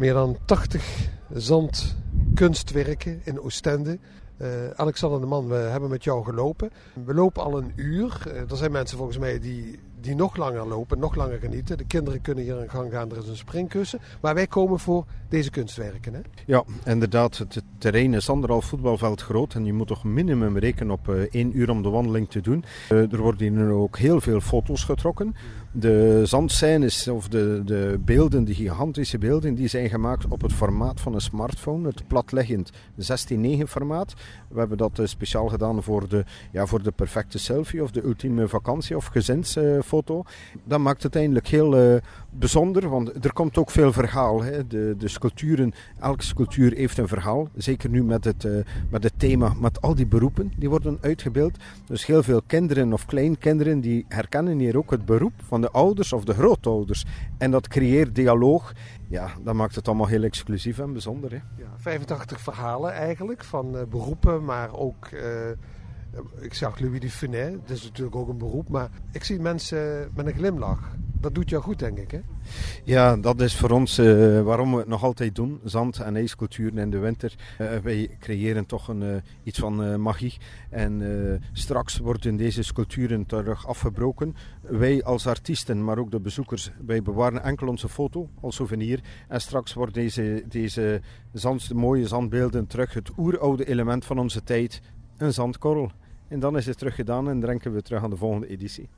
Meer dan 80 zandkunstwerken in Oostende. Uh, Alexander de Man, we hebben met jou gelopen. We lopen al een uur. Uh, er zijn mensen volgens mij die, die nog langer lopen, nog langer genieten. De kinderen kunnen hier aan gang gaan, er is een springkussen. Maar wij komen voor deze kunstwerken. Hè? Ja, inderdaad. Het terrein is anderhalf voetbalveld groot. En je moet toch minimum rekenen op uh, één uur om de wandeling te doen. er worden hier ook heel veel foto's getrokken. De zandscènes of de, de beelden, de gigantische beelden, die zijn gemaakt op het formaat van een smartphone, het platliggend 16:9 formaat. We hebben dat uh, speciaal gedaan voor de, ja, voor de perfecte selfie of de ultieme vakantie of gezinsfoto. Uh, dat maakt het eindelijk heel uh, bijzonder, want er komt ook veel verhaal. Hè. De, de sculpturen, elke sculptuur heeft een verhaal. Zeker nu met het, met het thema, met al die beroepen die worden uitgebeeld. Dus heel veel kinderen of kleinkinderen die herkennen hier ook het beroep van de ouders of de grootouders. En dat creëert dialoog. Ja, dat maakt het allemaal heel exclusief en bijzonder. Hè? Ja, 85 verhalen eigenlijk van uh, beroepen, maar ook... ik zag Louis de Funès, dat is natuurlijk ook een beroep, maar ik zie mensen met een glimlach. Dat doet jou goed, denk ik, hè? Ja, dat is voor ons uh, waarom we het nog altijd doen. Zand- en ijsculturen in de winter. Uh, wij creëren toch een, uh, iets van magie. En straks worden deze sculpturen terug afgebroken. Wij als artiesten, maar ook de bezoekers, wij bewaren enkel onze foto als souvenir. En straks worden deze, deze mooie zandbeelden terug het oeroude element van onze tijd, een zandkorrel. En dan is het terug gedaan en drinken we terug aan de volgende editie.